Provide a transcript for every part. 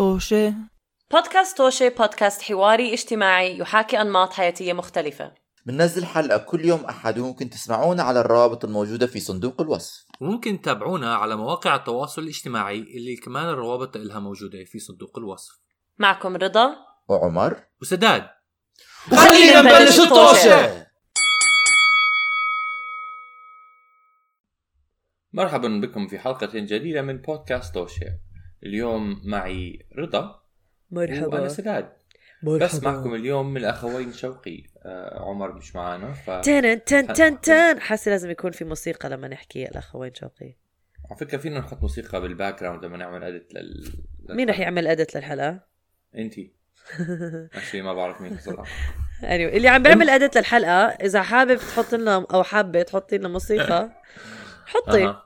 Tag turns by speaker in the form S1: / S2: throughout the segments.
S1: طوشة.
S2: بودكاست توشي بودكاست حواري اجتماعي يحاكي أنماط حياتية مختلفة.
S3: بننزل حلقة كل يوم أحد وممكن تسمعونا على الروابط الموجودة في صندوق الوصف.
S4: وممكن تتابعونا على مواقع التواصل الاجتماعي اللي كمان الروابط لها موجودة في صندوق الوصف.
S2: معكم رضا.
S3: وعمر.
S4: وسداد.
S2: خلينا نبلش الطوشة.
S4: مرحبا بكم في حلقة جديدة من بودكاست touchy اليوم معي رضا وأنا سداد بس معكم اليوم من الأخوين شوقي آه عمر مش معانا ف
S5: تن تن تن تن. حاسه لازم يكون في موسيقى لما نحكي الأخوين شوقي.
S4: على فكرة فينا نحط موسيقى بال background لما نعمل edit لل
S5: مين رح يعمل edit للحلقة؟
S4: انتي ماشي ما بعرف مين صراحة
S5: anyway, اللي عم بيعمل edit للحلقة إذا حابب تحط لنا أو حابة تحطي لنا موسيقى حطي.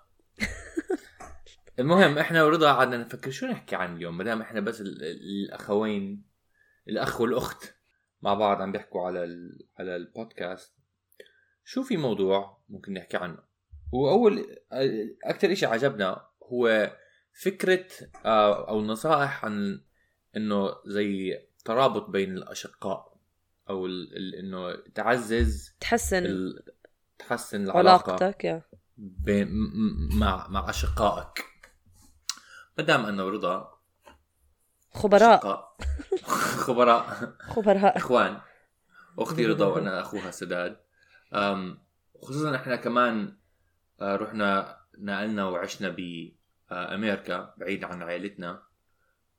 S4: المهم إحنا ورضا قعدنا نفكر شو نحكي عن اليوم؟ ما دام إحنا بس ال- ال- الأخوين الأخ والأخت مع بعض عم بيحكوا على ال... على البودكاست شو في موضوع ممكن نحكي عنه؟ وأول أكثر إشي عجبنا هو فكرة آه، أو نصائح عن إنه زي ترابط بين الأشقاء أو ال... ال... إنه تعزز
S5: تحسن
S4: ال... تحسن العلاقة
S5: علاقتك يا.
S4: بين مع مع أشقائك. ما دام أنا ورضا
S5: خبراء.
S4: خبراء.
S5: خبراء.
S4: إخوان. أختي رضا وأنا أخوها سداد. خصوصا إحنا كمان آه، رحنا نقلنا وعشنا بامريكا بعيد عن عائلتنا.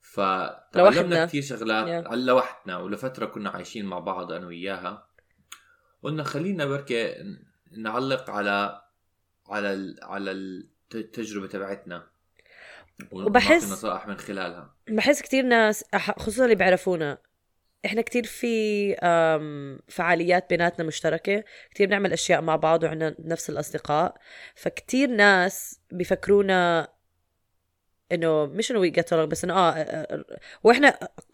S4: فتعلمنا. كثير شغلات
S5: Yeah.
S4: لوحدنا ولفترة كنا عايشين مع بعض أنا وياها. قلنا خلينا بركة نعلق على على على الت- التجربة تبعتنا.
S5: وبحس-
S4: نصائح من خلالها.
S5: بحس كتير ناس خصوصا اللي بيعرفونا إحنا كتير في فعاليات بيناتنا مشتركة كتير بنعمل أشياء مع بعض وعنا نفس الأصدقاء فكتير ناس بيفكرونا إنه مش إنه يقتلوا بس إنه آه آه، وإحنا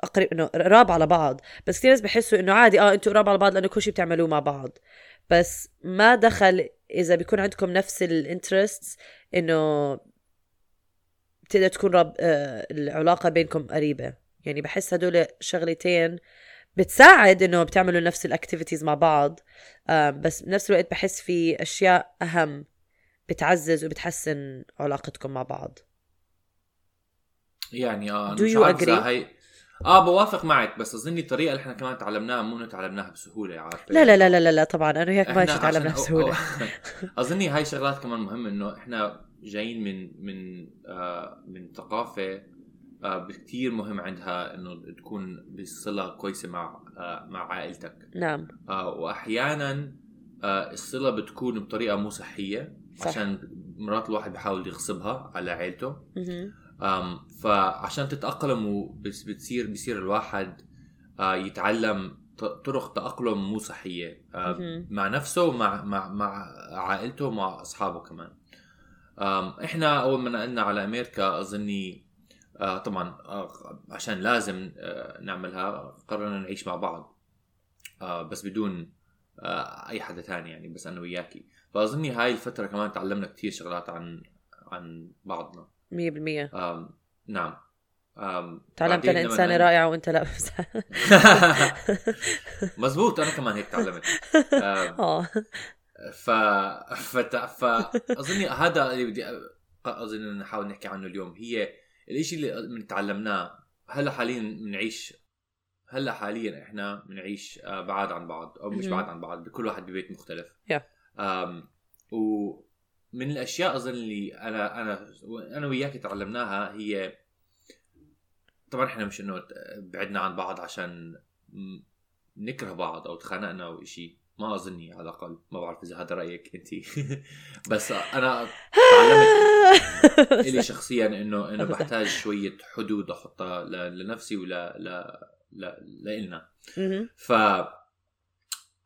S5: أقرب إنه قراب على بعض بس كثير ناس بحسوا إنه عادي آه أنتوا قراب على بعض لأنه كل شيء بتعملوه مع بعض بس ما دخل إذا بيكون عندكم نفس ال interest إنه بتقدر تكون رب آه العلاقة بينكم قريبة. يعني بحس هدول شغلتين بتساعد إنه بتعملوا نفس ال activities مع بعض. آه بس بنفس الوقت بحس في أشياء أهم بتعزز وبتحسن علاقتكم مع بعض.
S4: يعني آه
S5: Do
S4: مش
S5: you agree؟
S4: هي آه بوافق معك بس اظني الطريقة اللي إحنا كمان تعلمناها مو إنه تعلمناها بسهولة عارفه
S5: لا لا لا لا لا, طبعا أنا وياك ما
S4: إحنا
S5: شي تعلمنا
S4: عشان- بسهولة. اظني هاي شغلات كمان مهمة إنه إحنا جايين من من آه من ثقافة آه كثير مهم عندها إنه تكون بصلة كويسة مع آه مع عائلتك
S5: نعم
S4: آه واحيانا آه الصلة بتكون بطريقة مو صحية
S5: صح.
S4: عشان مرات الواحد بيحاول يغصبها على عائلته. أم فعشان تتأقلموا بس بتصير بصير الواحد آه، يتعلم طرق تأقلم مو صحية آه،. مع نفسه ومع مع مع عائلته ومع أصحابه كمان إحنا أول ما نقلنا على أمريكا أظني آه، طبعا آه، عشان لازم آه، نعملها قررنا نعيش مع بعض بس بدون أي حدا تاني يعني بس أنا وياكي. فأظني هاي الفترة كمان تعلمنا كتير شغلات عن عن بعضنا.
S5: 100%
S4: آم، نعم.
S5: تعلمت أنا
S4: إنسانة
S5: رائعة وأنت لا
S4: مزبوط أنا كمان هيك تعلمت.
S5: آه
S4: ف فت... فأظني هذا اللي بدي أظن نحاول نحكي عنه اليوم هي الإشي اللي من تعلمناه هلأ حاليا بنعيش هلأ حاليا إحنا بنعيش آه، بعاد عن بعض أو مش. بعاد عن بعض كل واحد ببيت مختلف
S5: Yeah.
S4: ومن الأشياء اظن اللي أنا أنا أنا وياك تعلمناها هي طبعا إحنا مش إنه بعدنا عن بعض عشان نكره بعض أو تخانقنا أو شيء ما أظني على الأقل ما بعرف إذا هذا رأيك أنت بس أنا تعلمت إلي شخصيا إنه
S5: إنه.
S4: بحتاج شوية حدود أحطها ل- لنفسي ولا لا لا لإلنا
S5: مهم.
S4: ف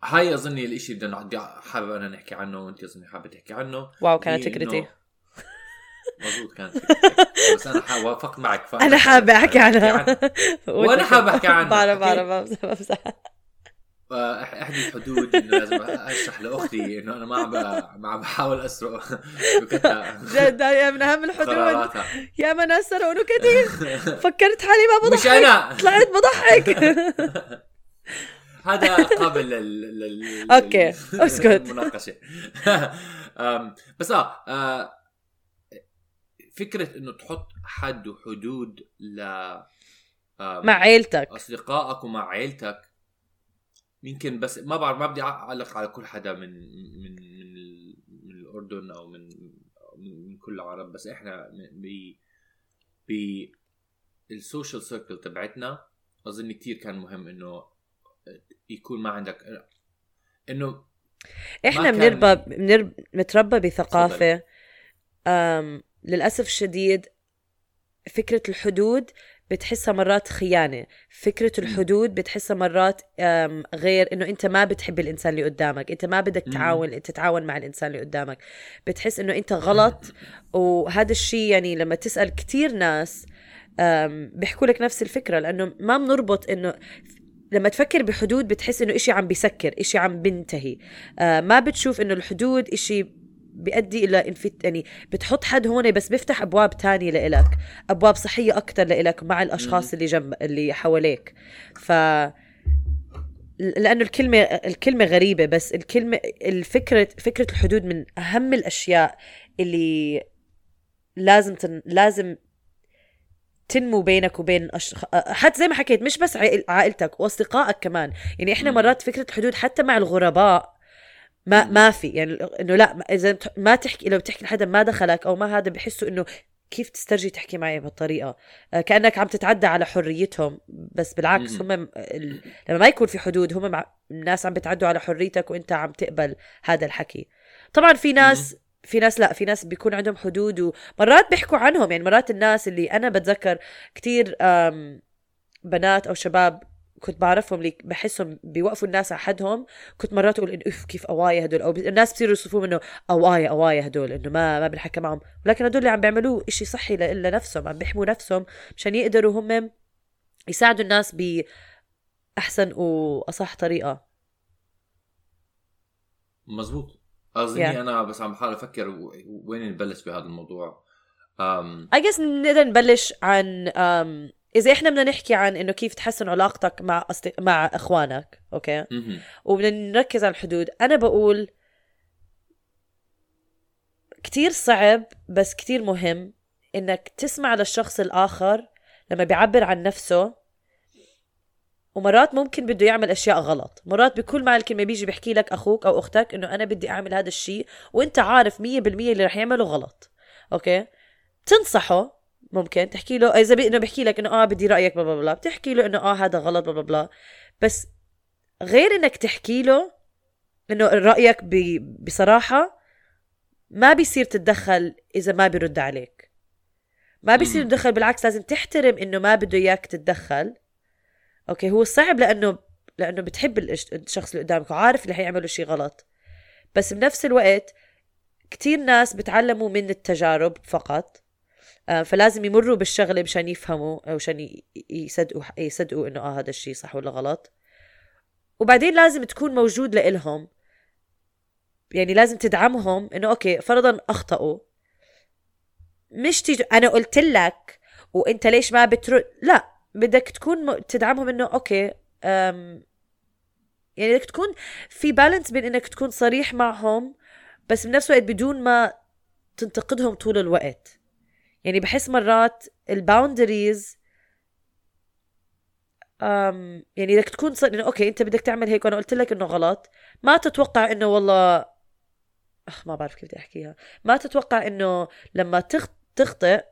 S4: هاي أظني الإشي اللي بدنا حابب أنا نحكي عنه وأنت أظني حابة تحكي عنه
S5: واو كانت فكرتي
S4: مزبوط كانت. بس أنا وافقت معك
S5: أنا حابة أحكي عنها.
S4: وأنا حابة أحكي عنها.
S5: بعرف. بعرف بمزح
S4: آه، احدى الحدود إنه لازم اشرح لأختي إنه أنا ما عم ما عم بحاول أسرق
S5: جد هاي من أهم الحدود. يا ما ناس سرقوا نكتي فكرت حالي ما بضحك.
S4: مش أنا.
S5: طلعت بضحك.
S4: هذا قابل لل لل-
S5: أسكت.
S4: للمناقشة. أم، بس آه آه، فكرة إنه تحط حد وحدود ل أم،
S5: مع عيلتك.
S4: أصدقائك ومع عيلتك يمكن بس ما بعرف ما بدي أعلق على كل حدا من من من, ال- من الأردن أو من من كل العرب بس إحنا ب ب السوشيال سيركل تبعتنا أظن كتير كان مهم إنه يكون ما عندك إنه إحنا
S5: بنربى بنر... نتربى بثقافة أم... للأسف الشديد فكرة الحدود بتحسها مرات خيانة فكرة الحدود بتحسها مرات. غير إنه أنت ما بتحب الإنسان اللي قدامك أنت ما بدك. تعاون تتعاون مع الإنسان اللي قدامك بتحس إنه أنت غلط وهذا الشيء يعني لما تسأل كتير ناس. بيحكوا لك نفس الفكرة لأنه ما بنربط إنه لما تفكر بحدود بتحس إنه إشي عم بيسكر إشي عم بينتهي آه ما بتشوف إنه الحدود إشي بيؤدي إلى انفت يعني بتحط حد هون بس بيفتح أبواب تانية لإلك أبواب صحية أكثر لإلك مع الأشخاص اللي جنب اللي حواليك. ف لأنه الكلمة الكلمة غريبة بس الكلمة الفكرة فكرة الحدود من أهم الأشياء اللي لازم تن... لازم تنمو بينك وبين أش... حتى زي ما حكيت مش بس عائل... عائلتك وأصدقائك كمان. يعني
S4: إحنا.
S5: مرات فكرة الحدود حتى مع الغرباء ما. ما في يعني إنه لا إذا ما تحكي لو بتحكي لحدا ما دخلك أو ما هذا بحسوا إنه كيف تسترجي تحكي معي بهالطريقة آه، كأنك عم تتعدى على حريتهم بس بالعكس. هم ال... لما ما يكون في حدود هم مع... الناس عم بتعدوا على حريتك وإنت عم تقبل هذا الحكي طبعا في ناس في ناس لا في ناس بيكون عندهم حدود ومرات بيحكوا عنهم يعني مرات الناس اللي أنا بتذكر كتير آم، بنات أو شباب كنت بعرفهم اللي بحسهم بيوقفوا الناس على حدهم كنت مرات أقول إنه اف كيف قوايا هدول أو الناس بصيروا يوصفوهم إنه قوايا قوايا هدول إنه ما ما بنحكى معهم. ولكن هدول اللي عم بيعملوه إشي صحي لنفسهم عم بيحموا نفسهم مشان يقدروا هم يساعدوا الناس باحسن وأصح طريقة.
S4: مزبوط. قصدي
S5: Yeah.
S4: أنا بس عم بحاول أفكر وين نبلش بهذا الموضوع.
S5: I guess نقدر نبلش عن um, إذا إحنا بدنا نحكي عن إنه كيف تحسن علاقتك مع أصدق... مع إخوانك، أوكي؟
S4: مهم.
S5: وبدنا نركز على الحدود، أنا بقول كتير صعب بس كتير مهم إنك تسمع للشخص الآخر لما بيعبر عن نفسه ومرات ممكن بده يعمل أشياء غلط مرات بكل معنى الكلمة بيجي بيحكي لك أخوك أو أختك إنه أنا بدي أعمل هذا الشيء وإنت عارف 100% اللي رح يعمله غلط okay تنصحه ممكن. تحكي له إذا بي إنه بيحكي لك إنه آه بدي رأيك blah blah blah. بتحكي له إنه آه هذا غلط blah blah blah. بس غير إنك تحكي له إنه رأيك ب- بصراحة ما بيصير تتدخل إذا ما بيرد عليك. ما بيصير. تتدخل بالعكس لازم تحترم إنه ما بده إياك تتدخل. أوكي هو صعب لأنه لأنه بتحب الشخص اللي قدامك وعارف اللي حيعملوا شيء غلط. بس بنفس الوقت كتير ناس بتعلموا من التجارب فقط. فلازم يمروا بالشغلة مشان يفهموا أو مشان يصدقوا يصدقوا إنه آه هذا الشيء صح ولا غلط. وبعدين لازم تكون موجود لإلهم. يعني لازم تدعمهم إنه okay فرضا أخطأوا. مش تيجي أنا قلت لك وإنت ليش ما بترد لا بدك تكون م... تدعمهم إنه أوكي أم... يعني بدك تكون في balance بين إنك تكون صريح معهم بس بنفس الوقت بدون ما تنتقدهم طول الوقت. يعني بحس مرات ال boundaries أم يعني بدك تكون صر... إنه okay أنت بدك تعمل هيك وأنا قلت لك إنه غلط ما تتوقع إنه والله أخ ما بعرف كيف بدي أحكيها. ما تتوقع إنه لما تخ... تخطئ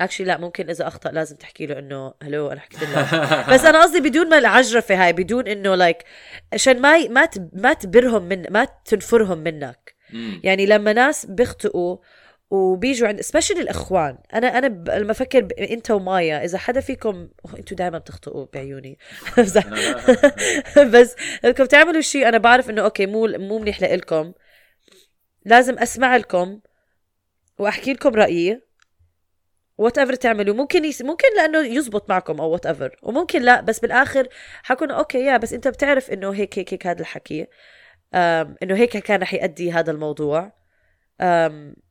S5: actually لا ممكن إذا أخطأ لازم تحكي له إنه hello أنا حكيت لك بس أنا قصدي بدون ما العجرفه هاي بدون إنه like عشان ما ي... ما ت... ما تبرهم من ما تنفرهم منك. يعني لما ناس بيخطئوا وبيجوا عند especially الإخوان. أنا أنا ب... لما أفكر ب... أنت ومايا إذا حدا فيكم أنتوا دائما بتخطئوا بعيوني. بس بدكم تعملوا شيء أنا بعرف إنه okay مو مو منيح لإلكم. لازم أسمع لكم وأحكي لكم رأيي. whatever تعملوا. ممكن يس... ممكن لأنه يزبط معكم أو whatever وممكن لا بس بالآخر حكون okay يا بس أنت بتعرف إنه هيك هيك هيك هذا الحكي. إنه هيك كان رح يؤدي هذا الموضوع.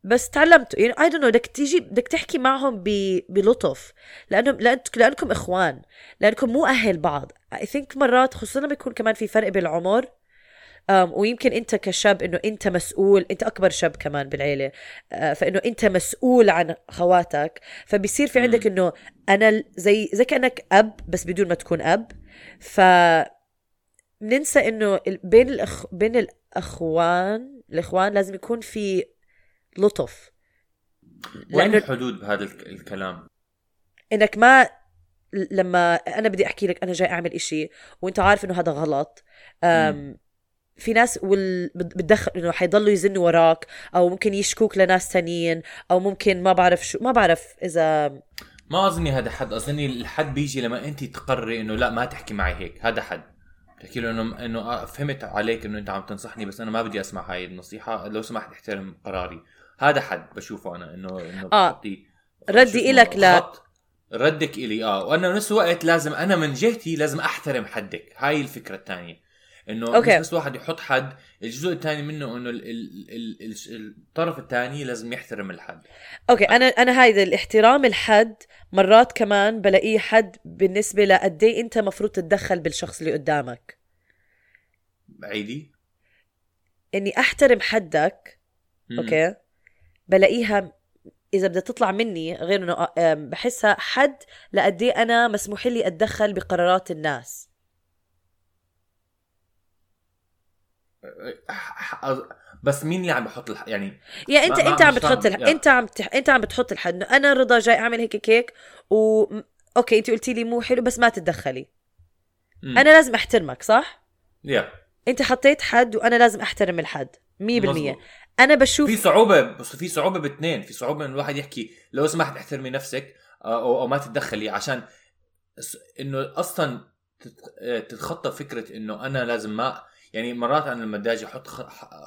S5: بس تعلمت يعني I don't بدك تيجي بدك تحكي معهم ب... بلطف. لأنه لأنت... لأنكم إخوان. لأنكم مو أهل بعض. اي ثينك مرات خصوصا لما يكون كمان في فرق بالعمر أم ويمكن أنت كشاب إنه أنت مسؤول أنت أكبر شاب كمان بالعيلة فإنه أنت مسؤول عن خواتك. فبيصير في عندك إنه أنا زي زي كأنك أب بس بدون ما تكون أب. ف بننسى إنه بين الأخ... بين الأخوان الإخوان لازم يكون في لطف.
S4: وين الحدود بهذا الك- الكلام؟
S5: إنك ما لما أنا بدي أحكي لك أنا جاي أعمل إشي وإنت عارف إنه هذا غلط أم في ناس وال... بت- بتدخل إنه حيضلوا يزنوا وراك أو ممكن يشكوك لناس تانيين أو ممكن ما بعرف شو ما بعرف إذا
S4: ما أظني هذا حد أظني الحد بيجي لما أنت تقرري إنه لا ما تحكي معي هيك هذا حد. تحكي له إنه إنه آه، فهمت عليك إنه أنت عم تنصحني بس أنا ما بدي أسمع هاي النصيحة لو سمحت احترم قراري. هذا حد بشوفه أنا انه إنه
S5: آه. ردي إلك لا.
S4: ردك إلي آه وأنا بنفس الوقت لازم أنا من جهتي لازم أحترم حدك هاي الفكرة الثانية
S5: إنه
S4: okay. بس واحد يحط حد الجزء الثاني منه إنه ال ال ال ال الطرف الثاني لازم يحترم الحد
S5: okay أنا أنا هيدا الاحترام الحد مرات كمان بلاقيه حد بالنسبة لقد إيه أنت مفروض تتدخل بالشخص اللي قدامك
S4: عيدي
S5: إني أحترم حدك. okay بلاقيها إذا بدها تطلع مني غير إنه آم، بحسها حد لقد إيه أنا مسموح لي أتدخل بقرارات الناس
S4: بس مين اللي عم بحط الح... يعني
S5: يعني أنت
S4: ما-
S5: أنت عم. بتحط الح...
S4: يا.
S5: أنت عم تح... أنت عم بتحط الحد إنه أنا رضا جاي أعمل هيك هيك و م- okay أنت قلتي لي مو حلو بس ما تتدخلي
S4: مم.
S5: أنا لازم أحترمك صح
S4: يا
S5: أنت حطيت حد وأنا لازم أحترم الحد 100%
S4: مظبوط.
S5: أنا بشوف
S4: في صعوبة بس في صعوبة باثنين في صعوبة انه الواحد يحكي لو سمحت احترمي نفسك أو, أو ما تتدخلي عشان إنه أصلا آه، تتخطى فكرة إنه أنا لازم ما يعني مرات أنا لما بدي أجي أحط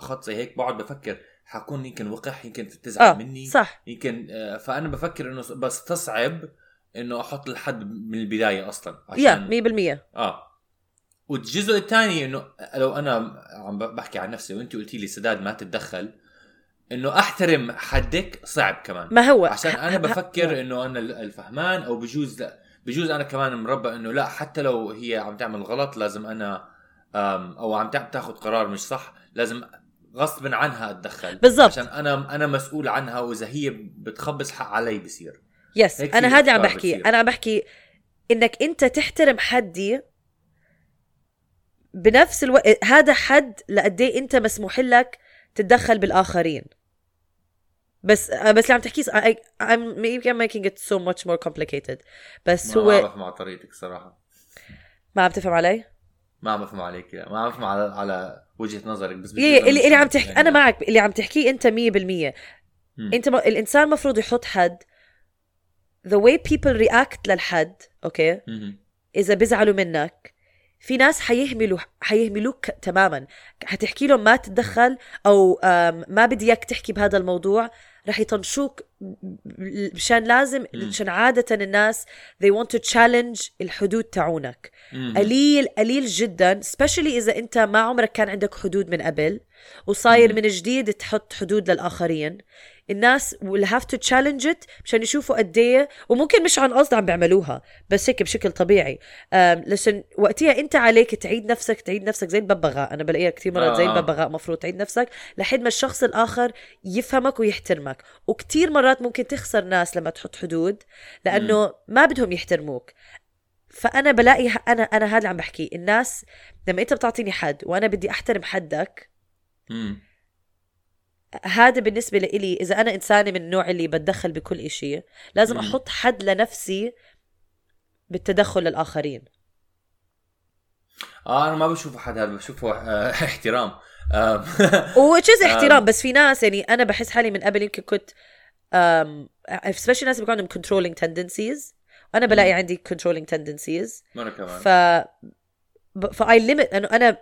S4: خط زي هيك بقعد بفكر حكون يمكن وقح يمكن تزعل
S5: آه
S4: مني
S5: صح.
S4: يمكن آه، فأنا بفكر إنه بستصعب إنه أحط الحد من البداية أصلا
S5: يا 100%
S4: آه. والجزء الثاني إنه لو أنا عم بحكي عن نفسي وانت قلتي لي سداد ما تتدخل إنه أحترم حدك صعب كمان.
S5: ما هو
S4: عشان
S5: أنا
S4: بفكر إنه أنا الفهمان أو بجوز لا بجوز أنا كمان مربى إنه لا حتى لو هي عم تعمل غلط لازم أنا أو عم تاخذ قرار مش صح لازم غصبا عنها أتدخل.
S5: بالضبط.
S4: عشان أنا أنا مسؤول عنها وإذا هي بتخبص حق علي بصير.
S5: يس
S4: أنا
S5: هذا عم بحكي.
S4: بتصير.
S5: أنا عم بحكي إنك أنت تحترم حدي بنفس الوقت هذا حد لقد إيه أنت مسموح لك تتدخل بالآخرين بس بس اللي عم تحكيه I, I'm maybe I'm making it so much more complicated بس
S4: ما
S5: هو
S4: عم بفهم على طريقتك صراحة
S5: ما عم تفهم علي؟
S4: ما عم بفهم عليك لا. ما عم بفهم على على وجهة نظرك بس
S5: إيه اللي, اللي عم. تحكي
S4: يعني
S5: أنا معك اللي عم تحكيه أنت 100%
S4: مم.
S5: أنت م... الإنسان مفروض يحط حد the way people react للحد أوكي
S4: مهم.
S5: إذا بيزعلوا منك في ناس حيهملوا حيهملوك تماما حتحكي لهم ما تتدخل أو ما بدي اياك تحكي بهذا الموضوع رح يطنشوك مشان لازم. مشان عادة الناس they want to challenge الحدود تاعونك. قليل قليل جدا especially إذا أنت ما عمرك كان عندك حدود من قبل وصاير. من جديد تحط حدود للآخرين الناس will have to challenge it مشان يشوفوا قد إيه وممكن مش عن قصد عم بيعملوها بس هيك بشكل طبيعي. لسن وقتها أنت عليك تعيد نفسك تعيد نفسك زي الببغاء. أنا بلاقيها كثير مرات زي
S4: آه.
S5: الببغاء مفروض تعيد نفسك لحد ما الشخص الآخر يفهمك ويحترمك. وكثير مرات ممكن تخسر ناس لما تحط حدود لأنه ما بدهم يحترموك. فأنا بلاقي أنا أنا هذا اللي عم بحكي الناس لما أنت بتعطيني حد وأنا بدي أحترم حدك
S4: مم.
S5: هذا بالنسبة لإلي إذا أنا إنسانة من النوع اللي بتدخل بكل إشي لازم. أحط حد لنفسي بالتدخل للآخرين
S4: آه أنا ما بشوفه حد هذا بشوفه آه احترام آه
S5: وتش. احترام بس في ناس يعني أنا بحس حالي من قبل يمكن كنت especially ناس بيكون عندهم controlling tendencies أنا بلاقي. عندي controlling tendencies
S4: وأنا كمان
S5: ف ف I limit أنا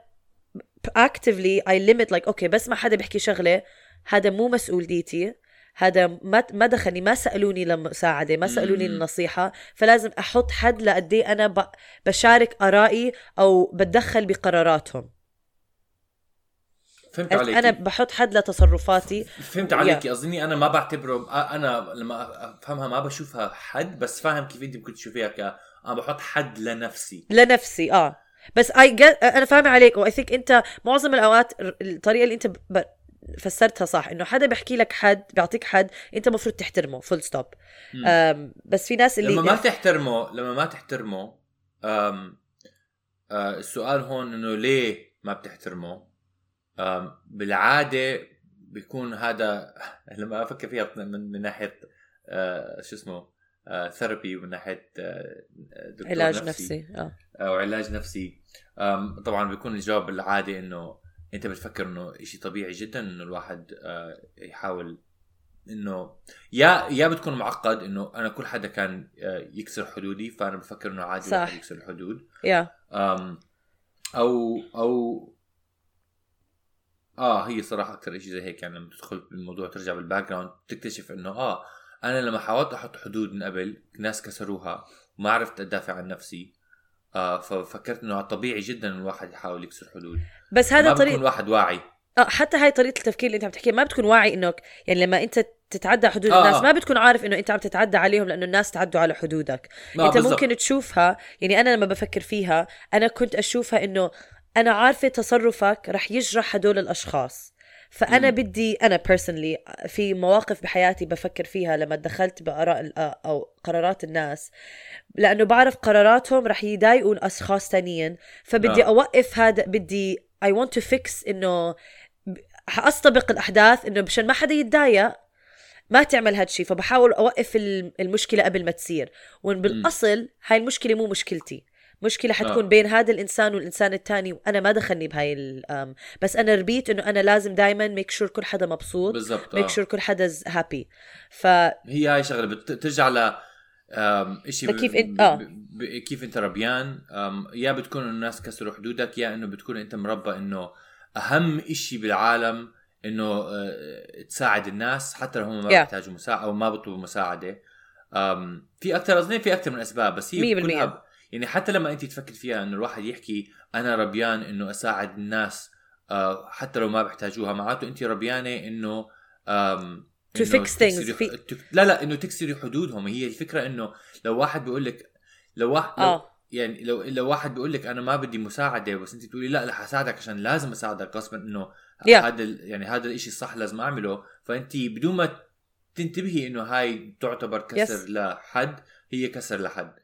S5: actively I limit like أوكي بس ما حدا بيحكي شغلة هذا مو مسؤوليتي هذا ما ما دخلني ما سألوني لمساعدة ما
S4: سألوني.
S5: للنصيحة. فلازم أحط حد لقد أنا بشارك آرائي أو بتدخل بقراراتهم.
S4: فهمت؟ عليك
S5: أنا بحط حد لتصرفاتي.
S4: فهمت عليك أظني أنا ما بعتبره أنا لما أفهمها ما بشوفها حد بس فاهم كيف أنت ممكن تشوفيها ك أنا بحط حد لنفسي.
S5: لنفسي آه. بس اي أنا فاهمة عليك. و I think أنت معظم الأوقات ال- الطريقة اللي أنت ب... فسرتها صح إنه حدا بيحكي لك حد بيعطيك حد أنت المفروض تحترمه full
S4: stop.
S5: بس في ناس اللي
S4: لما ما تحترمه لما ما تحترمه أم آه السؤال هون إنه ليه ما بتحترمه؟ أم بالعادة بيكون هذا لما أفكر فيها من, من ناحية آه شو اسمه آه therapy ومن ناحية آه دكتور
S5: علاج نفسي. آه.
S4: أو علاج نفسي. طبعا بيكون الجواب بالعادة إنه أنت بتفكر إنه شيء طبيعي جدا إنه الواحد آه، يحاول إنه يا يا بتكون معقد إنه أنا كل حدا كان آه، يكسر حدودي فأنا بفكر إنه عادي
S5: صح.
S4: يكسر الحدود
S5: يا
S4: أم، أو أو آه هي صراحة أكثر شيء زي هيك يعني لما تدخل بالموضوع ترجع بال background تكتشف إنه آه أنا لما حاولت أحط حدود من قبل ناس كسروها وما عرفت أدافع عن نفسي آه ففكرت إنه طبيعي جدا الواحد يحاول يكسر حدود
S5: بس
S4: ما
S5: هذا
S4: بيكون
S5: طريق
S4: الواحد واعي
S5: آه حتى هاي طريقة التفكير اللي أنت عم تحكيها ما بتكون واعي إنك يعني لما أنت تتعدى حدود
S4: آه،
S5: الناس
S4: آه.
S5: ما بتكون عارف إنه أنت عم تتعدى عليهم لأنه الناس تعدوا على حدودك
S4: آه،
S5: أنت
S4: بالضبط.
S5: ممكن تشوفها يعني أنا لما بفكر فيها أنا كنت أشوفها إنه أنا عارفة تصرفك رح يجرح هدول الأشخاص فأنا
S4: مم.
S5: بدي أنا personally في مواقف بحياتي بفكر فيها لما دخلت بآراء ال- أو قرارات الناس لأنه بعرف قراراتهم رح يضايقوا أشخاص تانيين فبدي
S4: آه.
S5: أوقف هذا بدي I want to fix إنه حاستبق الأحداث إنه مشان ما حدا يتضايق ما تعمل هالشي فبحاول أوقف ال- المشكلة قبل ما تصير وإن بالأصل هاي المشكلة مو مشكلتي مشكلة حتكون
S4: آه.
S5: بين هذا الإنسان والإنسان الثاني وأنا ما دخلني بهاي بس أنا ربيت إنه أنا لازم دايما make sure كل حدا مبسوط
S4: بالضبط
S5: make
S4: آه.
S5: sure كل حدا happy ف
S4: هي هاي شغلة بترجع ل إشي
S5: لكيف
S4: ب-
S5: إنت-
S4: ب-
S5: آه.
S4: كيف أنت ربيان يا بتكون الناس كسروا حدودك يا إنه بتكون أنت مربى إنه أهم إشي بالعالم إنه آه، تساعد الناس حتى لو هم ما
S5: Yeah.
S4: بيحتاجوا مساعدة أو ما بيطلبوا مساعدة في أكثر أظن في أكثر من أسباب بس هي
S5: مية بالمية.
S4: كلها يعني حتى لما انت تفكر فيها انه الواحد يحكي أنا ربيان انه اساعد الناس آه، حتى لو ما بيحتاجوها معناته انت ربيانة انه أم،
S5: To
S4: إنه
S5: fix things.
S4: تكسري-
S5: في-
S4: تك- لا لا إنه تكسري حدودهم هي الفكرة إنه لو واحد بيقول لك لو واحد لو
S5: آه.
S4: يعني لو لو واحد بيقول لك أنا ما بدي مساعدة بس أنت بتقولي لا لا حساعدك عشان لازم أساعدك غصبا إنه
S5: Yeah.
S4: هذا يعني هذا الإشي الصح لازم أعمله فأنت بدون ما تنتبهي إنه هاي تعتبر كسر
S5: Yes.
S4: لحد هي كسر لحد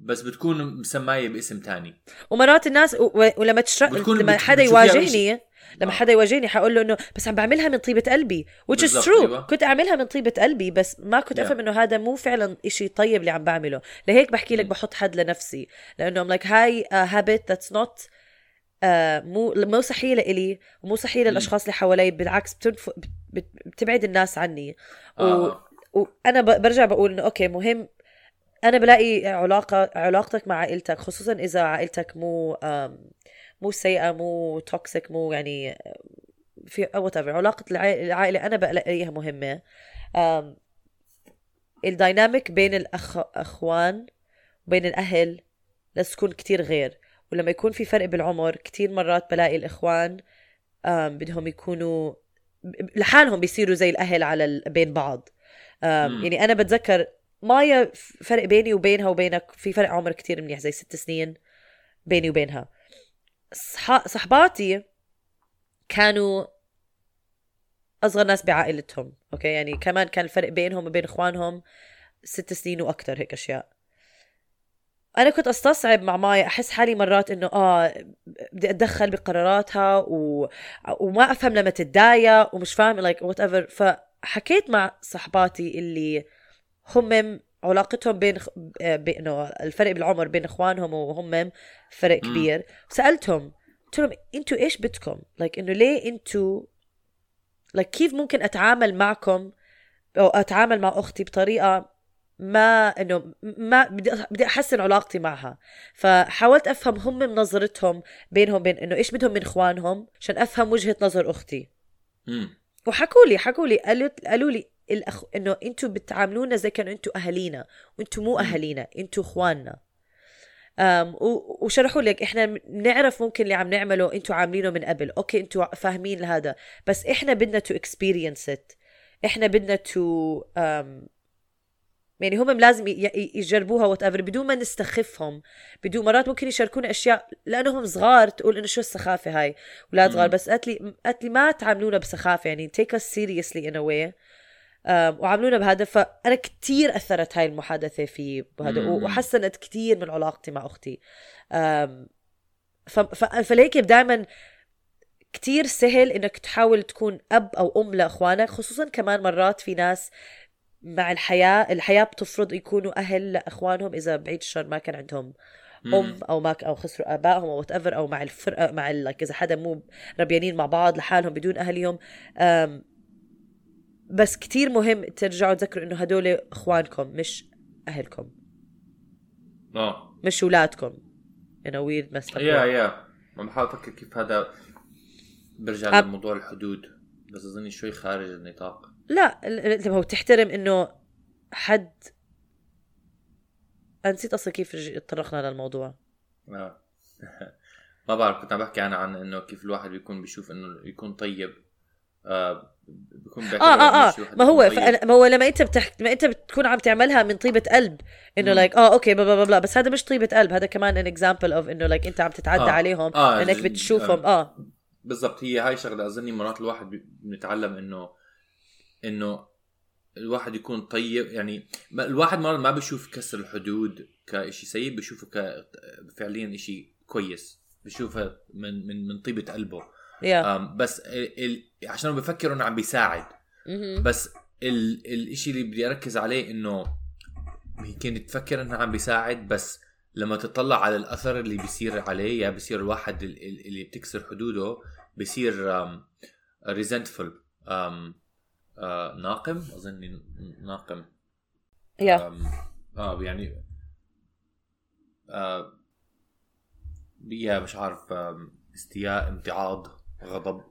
S4: بس بتكون مسماية باسم تاني
S5: ومرات الناس و... و- ولما تشر... لما حدا يواجهني لما
S4: آه.
S5: حدا يواجهني حقول له إنه بس عم بعملها من طيبة قلبي which is true
S4: أيوة.
S5: كنت أعملها من طيبة قلبي بس ما كنت
S4: Yeah.
S5: أفهم إنه هذا مو فعلا إشي طيب اللي عم بعمله لهيك بحكي لك. بحط حد لنفسي لأنه I'm like هاي habit that's not مو مو صحية لإلي ومو
S4: صحية.
S5: للأشخاص اللي حوالي بالعكس بتنف... بت... بت... بتبعد الناس عني و...
S4: آه.
S5: وأنا برجع بقول إنه okay مهم أنا بلاقي علاقة علاقتك مع عائلتك خصوصا إذا عائلتك مو مو سيئة مو toxic مو يعني في what علاقة العائلة أنا بلاقيها مهمة. ال dynamic بين الاخ أخوان وبين الأهل لازم تكون كتير غير. ولما يكون في فرق بالعمر كتير مرات بلاقي الإخوان بدهم يكونوا لحالهم بيصيروا زي الأهل على بين بعض. يعني أنا بتذكر مايا فرق بيني وبينها وبينك في فرق عمر كتير منيح زي ست سنين بيني وبينها. صح... صحباتي كانوا أصغر ناس بعائلتهم أوكي؟ يعني كمان كان الفرق بينهم وبين إخوانهم ست سنين وأكثر هيك أشياء. أنا كنت أستصعب مع مايا أحس حالي مرات إنه آه بدي أتدخل بقراراتها و... وما أفهم لما تتضايق ومش فاهم like whatever فحكيت مع صحباتي اللي هم علاقتهم بين بإنه الفرق بالعمر بين إخوانهم وهم فرق. كبير سألتهم قلت لهم إنتوا إيش بدكم like إنه ليه إنتوا like كيف ممكن أتعامل معكم أو أتعامل مع أختي بطريقة ما إنه ما بدي بدي أحسن علاقتي معها فحاولت أفهم هم من نظرتهم بينهم بين إنه إيش بدهم من إخوانهم عشان أفهم وجهة نظر
S4: أختي.
S5: وحكوا لي حكوا لي قالوا قالوا لي الأخ... إنه أنتم بتعاملونا زي كانوا أنتم أهالينا. وأنتم مو أهالينا أنتم إخواننا. أم وشرحوا لك إحنا بنعرف ممكن اللي عم نعمله أنتم عاملينه من قبل. okay أنتم فاهمين هذا بس إحنا بدنا to experience it إحنا بدنا to يعني هم لازم يجربوها whatever بدون ما نستخفهم. بدون مرات ممكن يشاركونا أشياء لأنهم صغار تقول إنه شو السخافة هاي؟ أولاد صغار. بس قالت لي قالت لي ما تعاملونا بسخافة. يعني seriously in a way. um, وعاملونا بهذا فأنا كتير أثرت هاي المحادثة في بهذا. وحسنت كتير من علاقتي مع أختي. ف... ف... فليك دائما كتير سهل إنك تحاول تكون أب أو أم لإخوانك خصوصا كمان مرات في ناس مع الحياة الحياة بتفرض يكونوا أهل لإخوانهم إذا بعيد الشر ما كان عندهم أم أو ما أو خسروا آبائهم أو وات أو مع الفرقة مع ال- إذا حدا مو ربيانين مع بعض لحالهم بدون اهلهم أم، بس كتير مهم ترجعوا تذكروا إنه هدول إخوانكم مش أهلكم.
S4: آه.
S5: مش اولادكم in a weird messed up
S4: يا. يا عم بحاول أفكر كيف هذا برجع
S5: أب-
S4: لموضوع الحدود. بس أظني شوي خارج النطاق.
S5: لا ال- ال- هو تحترم إنه حد نسيت أصلا كيف تطرقنا للموضوع.
S4: آه. ما بعرف كنت عم بحكي أنا عن إنه كيف الواحد بيكون بيشوف إنه يكون طيب. آه بيكون بيعتبر
S5: آه
S4: آه آه.
S5: ما هو ما هو لما أنت بتح... ما أنت بتكون عم تعملها من طيبة قلب
S4: إنه.
S5: like آه okay بلا بلا بلا بس هذا مش طيبة قلب هذا كمان an example of إنه like أنت عم تتعدى
S4: آه.
S5: عليهم
S4: آه، إنك
S5: بتشوفهم آه.
S4: بالضبط هي هاي شغلة أظني مرات الواحد بنتعلم إنه إنه الواحد يكون طيب يعني الواحد مرات ما بيشوف كسر الحدود كشيء سيء بيشوفه ك فعليا شيء كويس بيشوفها من من من طيبة قلبه.
S5: يا
S4: آم، بس ال... ال... عشان بفكر إنه عم بيساعد.
S5: مهم.
S4: بس ال... الإشي اللي بدي أركز عليه إنه يمكن تفكر إنه عم بيساعد بس لما تطلع على الأثر اللي بيصير عليه يا بيصير الواحد ال- ال- اللي بتكسر حدوده بيصير ريزنتفul ناقم اظن ناقم.
S5: يا
S4: آم، آه يعني آه يا مش عارف استياء امتعاض. غضب.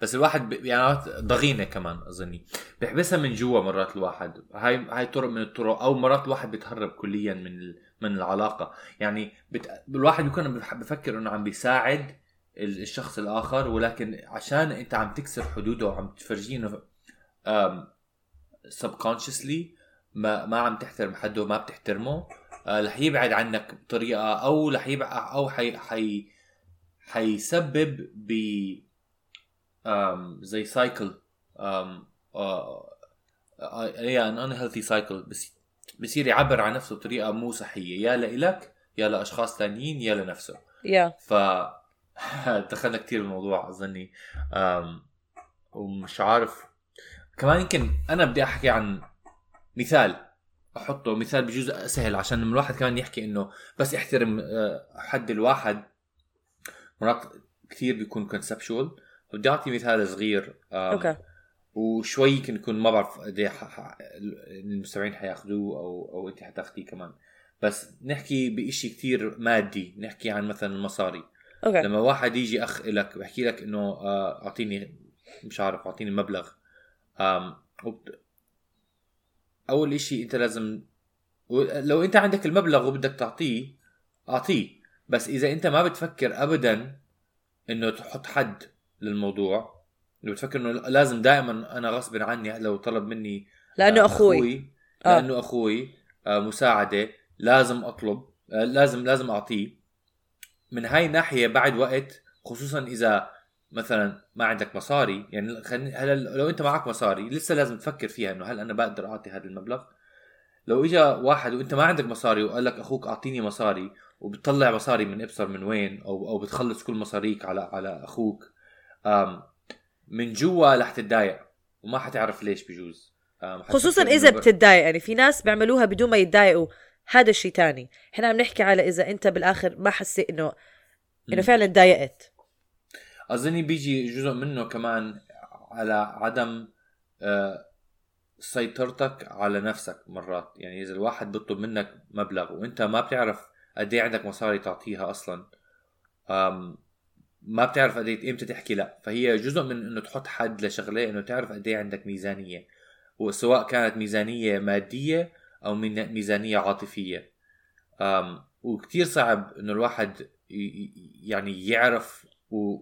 S4: بس الواحد ب... يعني ضغينة كمان أظني. بيحبسها من جوا مرات الواحد. هاي هاي طرق من الطرق أو مرات الواحد بيتهرب كليا من ال... من العلاقة. يعني بت... الواحد بيكون بف- بفكر إنه عم بيساعد ال- الشخص الآخر ولكن عشان أنت عم تكسر حدوده وعم تفرجيه إنه ما ما عم تحترم حده ما بتحترمه آه، رح يبعد عنك بطريقة أو رح يبعد أو حي حي حيسبب ب آم، زي cycle ام هي an unhealthy cycle بس بصير يعبر عن نفسه بطريقة مو صحية. يا لإلك يا لأشخاص ثانيين يا لنفسه.
S5: يا
S4: ف دخلنا كثير بالموضوع أظني. أم، ومش عارف. كمان يمكن أنا بدي أحكي عن مثال أحطه مثال بجوز سهل عشان الواحد كمان يحكي إنه بس احترم أه، حد الواحد. مرات كثير بيكون conceptual بدي أعطي مثال صغير
S5: okay.
S4: وشوي يمكن يكون ما بعرف قد ح- المستمعين حياخذوه أو أو أنت حتاخذيه كمان. بس نحكي بشيء كثير مادي نحكي عن مثلا المصاري.
S5: أوكي.
S4: لما واحد يجي أخ لك بحكي لك إنه آه، أعطيني مش عارف أعطيني مبلغ. أول إشي أنت لازم لو أنت عندك المبلغ وبدك تعطيه أعطيه. بس إذا أنت ما بتفكر ابدا إنه تحط حد للموضوع لو بتفكر إنه لازم دائما أنا غصب عني لو طلب مني
S5: لأنه
S4: آه،
S5: أخوي. آه.
S4: لأنه أخوي آه، مساعدة لازم أطلب آه، لازم لازم أعطيه. من هاي الناحيه بعد وقت خصوصا إذا مثلا ما عندك مصاري يعني خليني هلا لو أنت معك مصاري لسه لازم تفكر فيها إنه هل أنا بقدر أعطي هذا المبلغ؟ لو اجى واحد وأنت ما عندك مصاري وقال لك أخوك أعطيني مصاري وبتطلع مصاري من إبصر من وين أو أو بتخلص كل مصاريك على على أخوك. من جوا رح تتضايق وما حتعرف ليش بجوز.
S5: خصوصا
S4: إذا
S5: بتتضايق يعني في ناس بيعملوها بدون ما يتضايقوا. هذا الشيء تاني. إحنا عم نحكي على إذا أنت بالآخر ما حسيت انه
S4: إنه.
S5: فعلا تضايقت
S4: أظني بيجي جزء منه كمان على عدم آه، سيطرتك على نفسك مرات. يعني إذا الواحد بيطلب منك مبلغ وأنت ما بتعرف قد إيه عندك مصاري تعطيها أصلا؟ ما بتعرف قد إيه إمتى تحكي لا. فهي جزء من إنه تحط حد لشغلة إنه تعرف قد إيه عندك ميزانية وسواء كانت ميزانية مادية أو ميزانية عاطفية. وكتير صعب إنه الواحد يعني يعرف و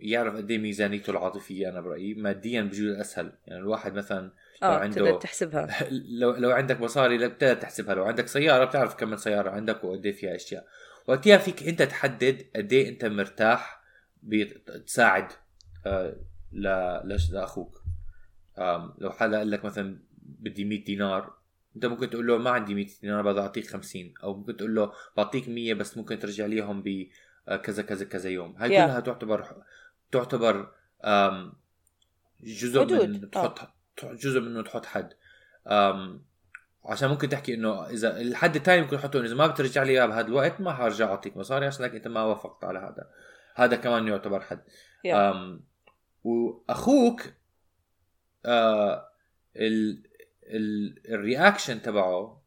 S4: يعرف قد إيه ميزانيته العاطفية أنا برأيي. ماديا بجوز أسهل. يعني الواحد مثلا لو
S5: آه
S4: عنده-
S5: تحسبها.
S4: لو لو عندك مصاري بتقدر تحسبها. لو عندك سيارة بتعرف كم من سيارة عندك وقد إيه فيها أشياء. وقتها فيك أنت تحدد قد إيه أنت مرتاح بتساعد آه، لأخوك. آم، لو حدا قال لك مثلا بدي 100 دينار أنت ممكن تقول له ما عندي 100 دينار بدي أعطيك 50 أو ممكن تقول له بعطيك 100 بس ممكن ترجع ليهم ب آه، كذا كذا كذا يوم. هاي
S5: Yeah.
S4: كلها تعتبر تعتبر جزء
S5: حدود.
S4: من
S5: آه.
S4: جزء منه تحط حد عشان ممكن تحكي إنه إذا الحد الثاني ممكن تحطه إذا ما بترجع لي إياه بهذا الوقت ما حرجع أعطيك مصاري عشانك أنت ما وافقت على هذا هذا كمان يعتبر حد
S5: Yeah.
S4: وأخوك آه ال ال الرياكشن تبعه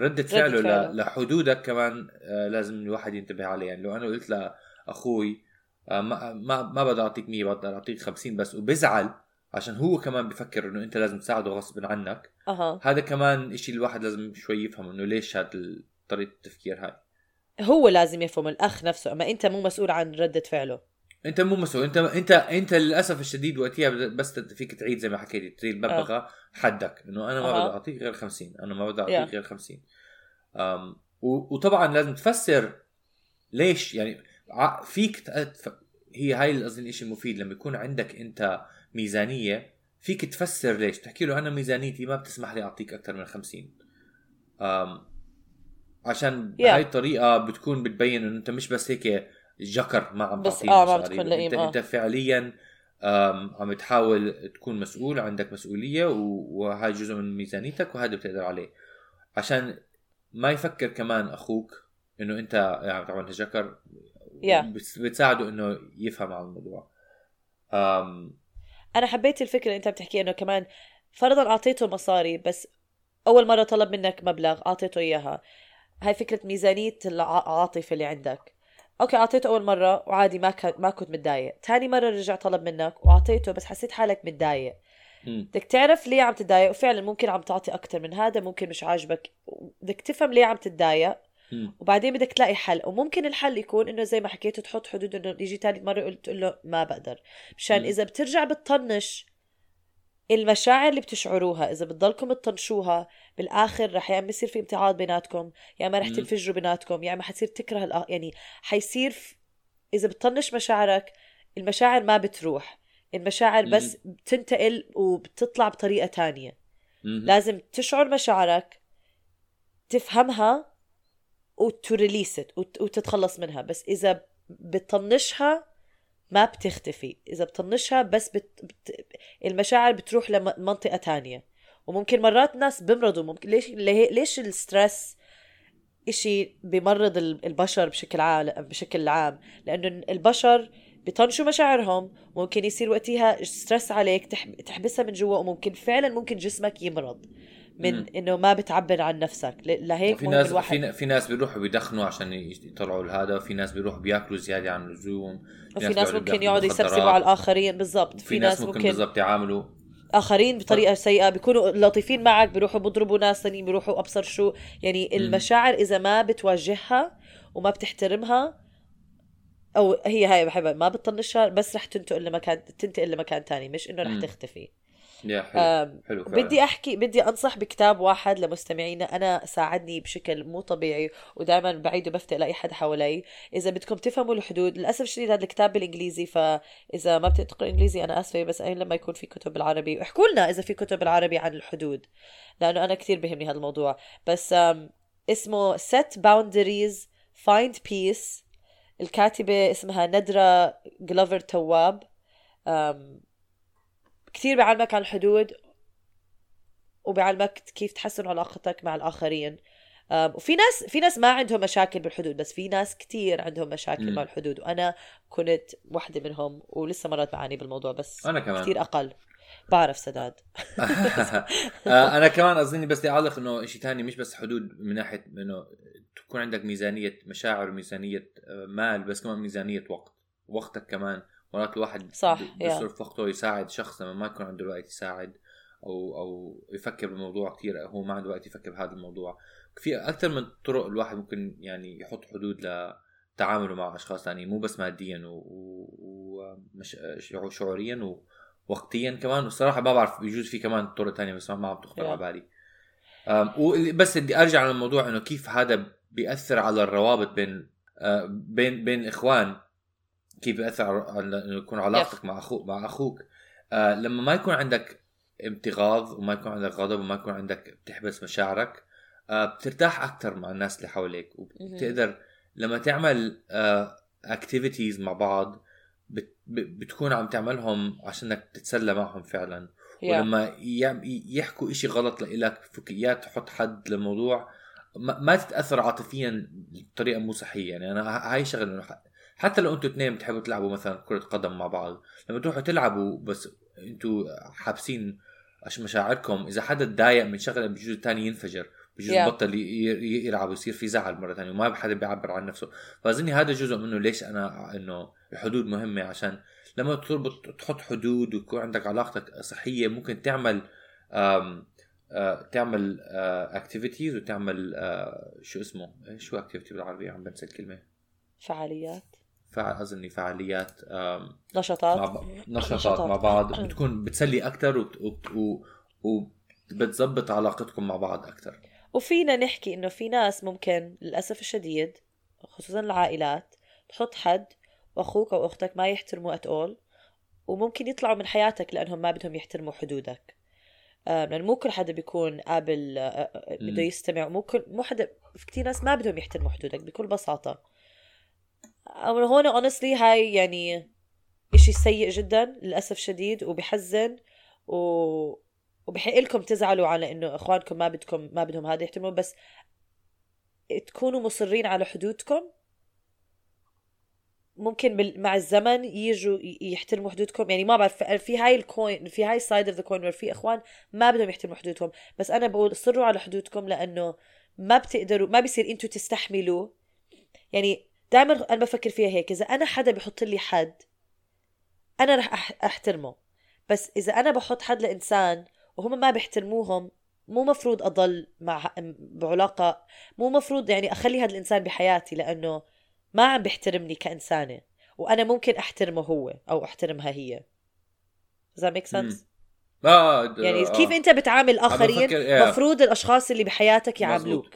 S4: ردة فعله
S5: فعله.
S4: ل- لحدودك كمان آه، لازم الواحد ينتبه عليه يعني لو أنا قلت لأخوي آه، ما ما ما بدي أعطيك 100 بدي أعطيك 50 بس وبزعل عشان هو كمان بفكر إنه أنت لازم تساعده غصب عنك.
S5: أها.
S4: هذا كمان إشي الواحد لازم شوي يفهم إنه ليش هذا طريقة التفكير هاي.
S5: هو لازم يفهم الأخ نفسه أما أنت مو مسؤول عن ردة فعله.
S4: أنت مو مسؤول. انت انت أنت للأسف الشديد وقتها بس فيك تعيد زي ما حكيت تعيد ببغى حدك. إنه أنا ما
S5: أها.
S4: بدي أعطيك غير 50 أنا ما بدي
S5: Yeah.
S4: اعطيك غير 50 أم وطبعا لازم تفسر ليش يعني فيك تأ- هي هاي قصدي الشيء المفيد لما يكون عندك أنت ميزانية فيك تفسر ليش تحكي له أنا ميزانيتي ما بتسمح لي أعطيك أكثر من 50 أم عشان
S5: Yeah.
S4: بهاي الطريقة بتكون بتبين إنه أنت مش بس هيك جكر ما عم
S5: بس آه، ما. بتكون لئيم،
S4: أنت
S5: آه.
S4: انت فعليا أم، عم تحاول تكون مسؤول عندك مسؤولية و- وهاي جزء من ميزانيتك وهذا بتقدر عليه عشان ما يفكر كمان أخوك إنه أنت يعني طبعا جكر
S5: Yeah.
S4: بتس- بتساعده إنه يفهم على الموضوع أم
S5: أنا حبيت الفكرة اللي أنت بتحكي إنه كمان فرضا أعطيته مصاري بس أول مرة طلب منك مبلغ أعطيته إياها. هاي فكرة ميزانية العاطفة اللي عندك. أوكي أعطيته أول مرة وعادي ما كان ما كنت متضايق. ثاني مرة رجع طلب منك وأعطيته بس حسيت حالك متضايق. بدك تعرف ليه عم تتضايق؟ وفعلا ممكن عم تعطي أكثر من هذا ممكن مش عاجبك. بدك تفهم ليه عم تتضايق؟ وبعدين بدك تلاقي حل وممكن الحل يكون إنه زي ما حكيت تحط حدود إنه يجي ثالث مره قلت تقول له ما بقدر مشان. إذا بترجع بتطنش المشاعر اللي بتشعروها إذا بتضلكم تطنشوها بالآخر رح يا إما يصير في امتعاض بيناتكم يا إما رح. تنفجروا بيناتكم يا إما حتصير تكره الآ... يعني حيصير ف... إذا بتطنش مشاعرك المشاعر ما بتروح المشاعر. بس بتنتقل وبتطلع بطريقة تانية. لازم تشعر مشاعرك تفهمها وت release وتتخلص منها. بس إذا بتطنشها ما بتختفي. إذا بتطنشها بس بت... بت... المشاعر بتروح لمنطقة تانية. وممكن مرات ناس بمرضوا. ممكن ليش ليش ال stress إشي بمرض ال- البشر بشكل عام بشكل عام؟ لأنه البشر بيطنشوا مشاعرهم. ممكن يصير وقتها ستريس عليك تح- تحبسها من جوا وممكن فعلا ممكن جسمك يمرض. من
S4: مم.
S5: إنه ما بتعبر عن نفسك. لهيك
S4: في ناس
S5: الواحد
S4: في, في ناس بيروحوا بيدخنوا عشان يطلعوا لهذا وفي ناس بيروحوا بياكلوا زيادة عن اللزوم
S5: وفي ناس ممكن يقعدوا. يسرسبوا على الآخرين. بالضبط.
S4: في ناس ممكن بالضبط يعاملوا.
S5: آخرين بطريقة سيئة بيكونوا لطيفين معك بيروحوا بيضربوا ناس ثانيين بيروحوا أبصر شو. يعني المشاعر إذا ما بتواجهها وما بتحترمها أو هي هاي بحبها ما بتطنشها بس رح تنتقل لمكان تنتقل لمكان تاني مش إنه رح. تختفي.
S4: يا حلو.
S5: آم،
S4: حلو فعلا.
S5: بدي أحكي بدي أنصح بكتاب واحد لمستمعينا. أنا ساعدني بشكل مو طبيعي ودائما بعيده بفتق لأي حد حوالي. إذا بدكم تفهموا الحدود للأسف الشديد هذا الكتاب بالإنجليزي فإذا ما بتقرا إنجليزي أنا آسفة بس أين لما يكون في كتب بالعربي؟ احكوا لنا إذا في كتب بالعربي عن الحدود لأنه أنا كثير بهمني هذا الموضوع بس اسمه set boundaries find peace. الكاتبة اسمها ندرة جلوفر تواب. كثير بيعلمك عن الحدود وبيعلمك كيف تحسن علاقتك مع الآخرين. وفي ناس في ناس ما عندهم مشاكل بالحدود بس في ناس كتير عندهم مشاكل
S4: مم.
S5: مع الحدود. وأنا كنت واحدة منهم ولسه مرات بعاني بالموضوع بس
S4: أنا كمان.
S5: كتير أقل. بعرف سداد.
S4: آه، أنا كمان أظني بس بدي أعلق إنه شيء ثاني مش بس حدود من ناحية إنه تكون عندك ميزانية مشاعر وميزانيه آه، مال بس كمان ميزانية وقت. وقتك كمان. مرات الواحد
S5: صح،.
S4: بيصرف وقته يساعد شخص لما ما يكون عنده الوقت يساعد أو أو يفكر بالموضوع كثير هو ما عنده وقت يفكر بهذا الموضوع. في أكثر من طرق الواحد ممكن يعني يحط حدود لتعامله مع أشخاص ثانيين مو بس ماديا وشعوريا ووقتيا كمان. والصراحه ما بعرف بيجوز في كمان طرق تانية بس ما- عم تخطر. على بالي. بس بدي أرجع للموضوع إنه كيف هذا بيأثر على الروابط بين آه، بين بين إخوان. كيف بياثر إنه يكون علاقتك مع أخوك مع أخوك. آه، لما ما يكون عندك امتغاض وما يكون عندك غضب وما يكون عندك بتحبس مشاعرك آه، بترتاح أكثر مع الناس اللي حواليك. وبتقدر لما تعمل اكتيفيتيز مع بعض بت- بتكون عم تعملهم عشانك تتسلى معهم فعلا. ولما يحكوا إشي غلط لإلك فيك يا تحط حد للموضوع ما, ما تتأثر عاطفيا بطريقة مو صحية. يعني أنا هاي شغلة حتى لو أنتوا اثنين بتحبوا تلعبوا مثلا كرة قدم مع بعض لما تروحوا تلعبوا بس أنتوا حابسين مشاعركم إذا حدا تضايق من شغلة بجوز الثاني ينفجر بجوز
S5: Yeah.
S4: ي- يلعب ويصير في زعل مرة ثانية وما حدا بيعبر عن نفسه. فأظني هذا جزء منه ليش أنا إنه الحدود مهمة عشان لما تربط تحط حدود ويكون عندك علاقتك صحية ممكن تعمل آم آه تعمل activities وتعمل آه شو اسمه؟ شو activity بالعربي عم بنسى الكلمة.
S5: فعاليات.
S4: فع اظني فعاليات آم، مع
S5: نشاطات
S4: ب... نشاطات
S5: نشاطات.
S4: مع بعض بتكون بتسلي أكثر وبت... و... وبتظبط علاقتكم مع بعض أكثر
S5: وفينا نحكي إنه في ناس ممكن للأسف الشديد خصوصا العائلات تحط حد وأخوك أو أختك ما يحترموا ات اول وممكن يطلعوا من حياتك لأنهم ما بدهم يحترموا حدودك. لأنه مو كل حدا بيكون قابل بده. يستمع. مو كل مو حدا في كثير ناس ما بدهم يحترموا حدودك بكل بساطة. هون اونستلي هاي يعني إشي سيء جدا للأسف شديد وبحزن و وبحق لكم تزعلوا على إنه إخوانكم ما بدكم ما بدهم هذا يحترموا بس تكونوا مصرين على حدودكم. ممكن بال... مع الزمن يجوا يحترموا حدودكم. يعني ما بعرف في هاي ال coin في هاي side of the coin في إخوان ما بدهم يحترموا حدودهم. بس أنا بقول صروا على حدودكم لأنه ما بتقدروا ما بيصير إنتوا تستحملوا يعني دائما أنا بفكر فيها هيك إذا أنا حدا بحط لي حد أنا رح أحترمه. بس إذا أنا بحط حد لإنسان وهم ما بيحترموهم مو مفروض أضل مع بعلاقة مو مفروض يعني أخلي هذا الإنسان بحياتي لأنه ما عم بيحترمني كإنسانة. وأنا ممكن أحترمه هو أو أحترمها هي. Does that make sense؟
S4: د-
S5: يعني
S4: آه.
S5: كيف أنت بتعامل آخرين؟
S4: بفكر- yeah.
S5: مفروض الأشخاص اللي بحياتك يعاملوك.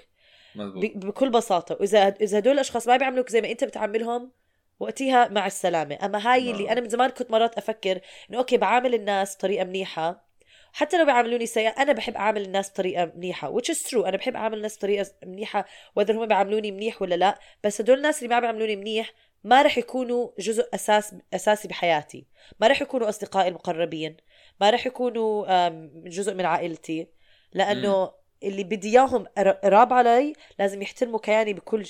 S4: مزبوط
S5: بكل بساطة. وإذا إذا هدول الأشخاص ما بيعاملوك زي ما أنت بتعاملهم وقتها مع السلامة. أما هاي
S4: نعم.
S5: اللي أنا من زمان كنت مرات أفكر إنه أوكي بعامل الناس بطريقة منيحة. حتى لو بيعاملوني سيء أنا بحب أعامل الناس بطريقة منيحة which is true. أنا بحب أعامل الناس بطريقة منيحة whether هم بيعاملوني منيح ولا لا. بس هدول الناس اللي ما بيعاملوني منيح ما رح يكونوا جزء أساس أساسي بحياتي. ما رح يكونوا أصدقائي المقربين. ما رح يكونوا جزء من عائلتي. لأنه اللي بدي إياهم قر- قراب علي لازم يحترموا كياني بكل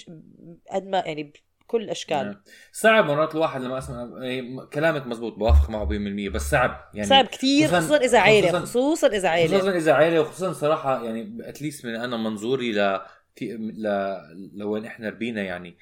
S5: قد ما يعني بكل الاشكال
S4: نعم. صعب مرات الواحد لما أسمع إيه، كلامك مزبوط بوافق معه 100% بس صعب يعني
S5: صعب كثير
S4: خصوصاً-
S5: خصوصا إذا عيلة
S4: خصوصاً-
S5: خصوصا إذا عيلة.
S4: خصوصا إذا عائله وخصوصا صراحة يعني اتليست من أنا منظوري ل ل لوين إحنا ربينا يعني.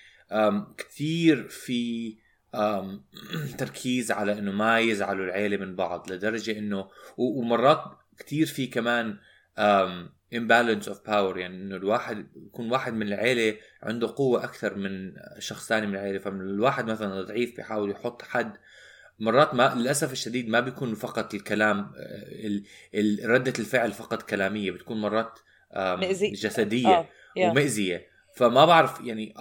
S4: كثير في أم تركيز على إنه ما يزعلوا العيلة من بعض لدرجة إنه ومرات كثير في كمان أم imbalance of power يعني إنه الواحد يكون واحد من العيلة عنده قوة أكثر من شخص ثاني من العيلة فالواحد مثلا ضعيف بيحاول يحط حد مرات ما للأسف الشديد ما بيكون فقط الكلام آه، ردة الفعل فقط كلامية بتكون مرات جسدية
S5: آه يا.
S4: ومأذية فما بعرف يعني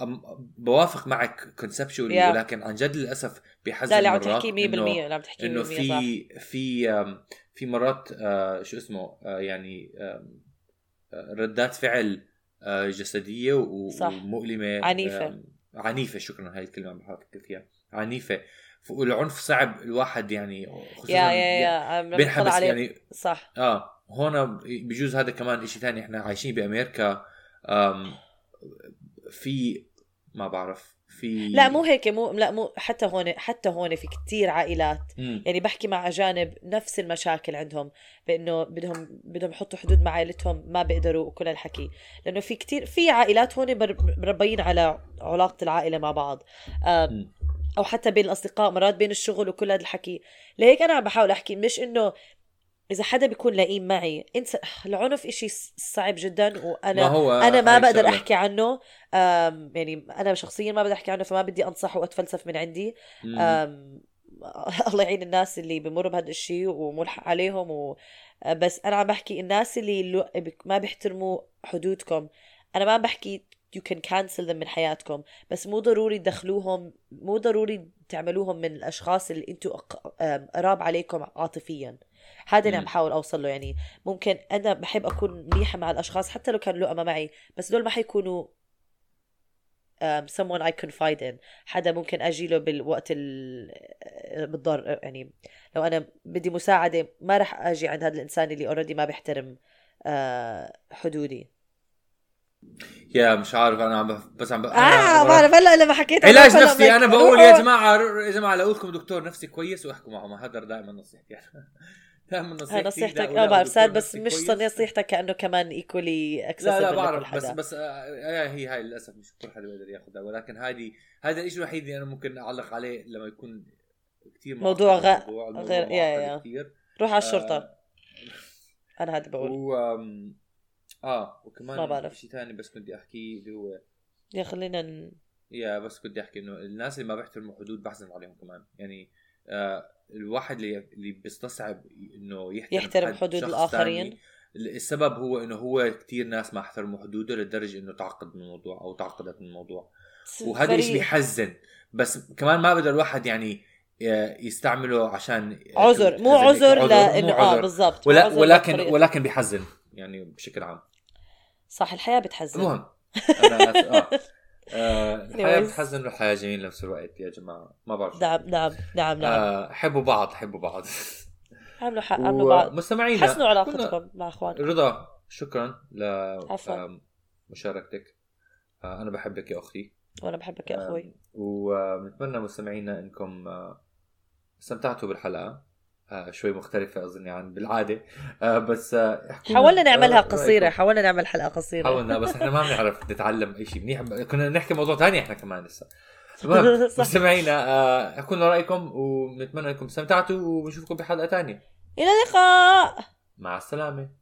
S4: بوافق معك كونسبشولي
S5: يا.
S4: ولكن عن جد للأسف بيحزن
S5: لا اللي عم تحكي 100%
S4: إنه-
S5: اللي عم تحكي 100%
S4: انه. في في في مرات آه، شو اسمه آه، يعني آه، ردات فعل آه،
S5: جسدية.
S4: ومؤلمة
S5: عنيفة.
S4: آم، عنيفة شكرا هاي الكلمة عم بحاول أفكر فيها عنيفة. والعنف صعب الواحد يعني خصوصا
S5: يا يا يا
S4: بينحبس يعني.
S5: صح.
S4: آه هون بجوز هذا كمان إشي تاني إحنا عايشين بأمريكا في ما بعرف في
S5: لا مو هيك مو لا مو حتى هون حتى هون في كتير عائلات
S4: مم.
S5: يعني بحكي مع أجانب نفس المشاكل عندهم بإنه بدهم بدهم يحطوا حدود مع عائلتهم ما بيقدروا وكل الحكي لأنه في كتير في عائلات هون مربيين على علاقة العائلة مع بعض
S4: مم.
S5: أو حتى بين الأصدقاء مرات بين الشغل وكل هذا الحكي لهيك أنا عم بحاول أحكي مش إنه إذا حدا بيكون لئيم معي انسى العنف إشي صعب جدا وأنا
S4: ما هو
S5: أنا ما بقدر
S4: شغلة.
S5: أحكي عنه يعني أنا شخصيا ما بقدر أحكي عنه فما بدي انصح وأتفلسف من عندي. الله يعين الناس اللي بمروا بهذا الشيء وملحق عليهم و... بس أنا عم بحكي الناس اللي ما بيحترموا حدودكم. أنا ما عم بحكي you can cancel them من حياتكم بس مو ضروري تدخلوهم مو ضروري تعملوهم من الأشخاص اللي أنتم قراب عليكم عاطفيا. هذا اللي عم. بحاول أوصل له. يعني ممكن أنا بحب أكون منيحه مع الأشخاص حتى لو كانوا لؤمة معي بس دول ما حيكونوا um, someone I confide in. حدا ممكن أجي له بالوقت ال بالضر يعني لو أنا بدي مساعدة ما راح أجي عند هذا الإنسان اللي اوريدي ما بيحترم آه، حدودي.
S4: يا مش عارف أنا عم بف- بس عم ب...
S5: آه بعرف هلا لما حكيت
S4: علاج نفسي
S5: أنا
S4: بقول. يا جماعة يا جماعة لو لكم دكتور نفسي كويس وأحكوا معه هذا دائما نصيحتي. دائما نصيحتي
S5: نصيحتك
S4: لا- آه
S5: بعرف صار بس مش نصيحتك كأنه كمان ايكولي
S4: لا
S5: اكسسبل
S4: لا
S5: لكل
S4: بعرف بس بس آه، هي هاي للأسف مش كل حدا بيقدر ياخذها ولكن هذه هذا الشيء الوحيد اللي أنا ممكن أعلق عليه لما يكون كثير
S5: موضوع غ- غير- يا- يا.
S4: كتير.
S5: روح على الشرطة
S4: آه،
S5: أنا هذا بقول
S4: و آه وكمان
S5: ما بعرف.
S4: شيء ثاني بس كنت أحكيه اللي هو
S5: يا خلينا ن...
S4: يا بس كنت أحكي إنه الناس اللي ما بيحترموا حدود بحزن عليهم كمان يعني آه الواحد اللي اللي بيستصعب إنه يحترم,
S5: يحترم
S4: حد
S5: حدود.
S4: تاني، السبب هو إنه هو كتير ناس ما احترموا حدوده لدرجة إنه تعقد من الموضوع أو تعقدت من الموضوع. وهذا الشيء. بيحزن. بس كمان ما بقدر الواحد يعني ي- يستعمله عشان
S5: عذر. مو عذر لأنه
S4: آه.
S5: بالضبط.
S4: ولا ولكن. ولكن بيحزن يعني بشكل عام.
S5: صح الحياة بتحزن.
S4: المهم. أنا آه، الحياة
S5: Anyways.
S4: بتحزن والحياة جميلة بنفس الوقت يا جماعة. ما بعرف.
S5: نعم نعم نعم نعم.
S4: آه، حبوا بعض حبوا بعض.
S5: عملوا حق عملوا بعض.
S4: ومستمعينا
S5: حسنوا علاقتكم مع أخوانكم.
S4: رضا شكرا
S5: عفواً.
S4: لمشاركتك آه، أنا بحبك يا أختي
S5: وأنا بحبك يا أخوي.
S4: ونتمنى مستمعينا إنكم آه، استمتعتوا بالحلقة. آه، شوي مختلفة أظني عن بالعادة. آه، بس آه،
S5: حاولنا نعملها
S4: رأيكم.
S5: حاولنا نعمل حلقة قصيرة.
S4: حاولنا بس إحنا ما بنعرف نتعلم أي شيء. منيح كنا نحكي موضوع ثاني إحنا كمان لسه. مستمعينا احكوا لنا رأيكم ونتمنى أنكم استمتعتوا وبنشوفكم بحلقة ثانية.
S5: إلى اللقاء.
S4: مع السلامة.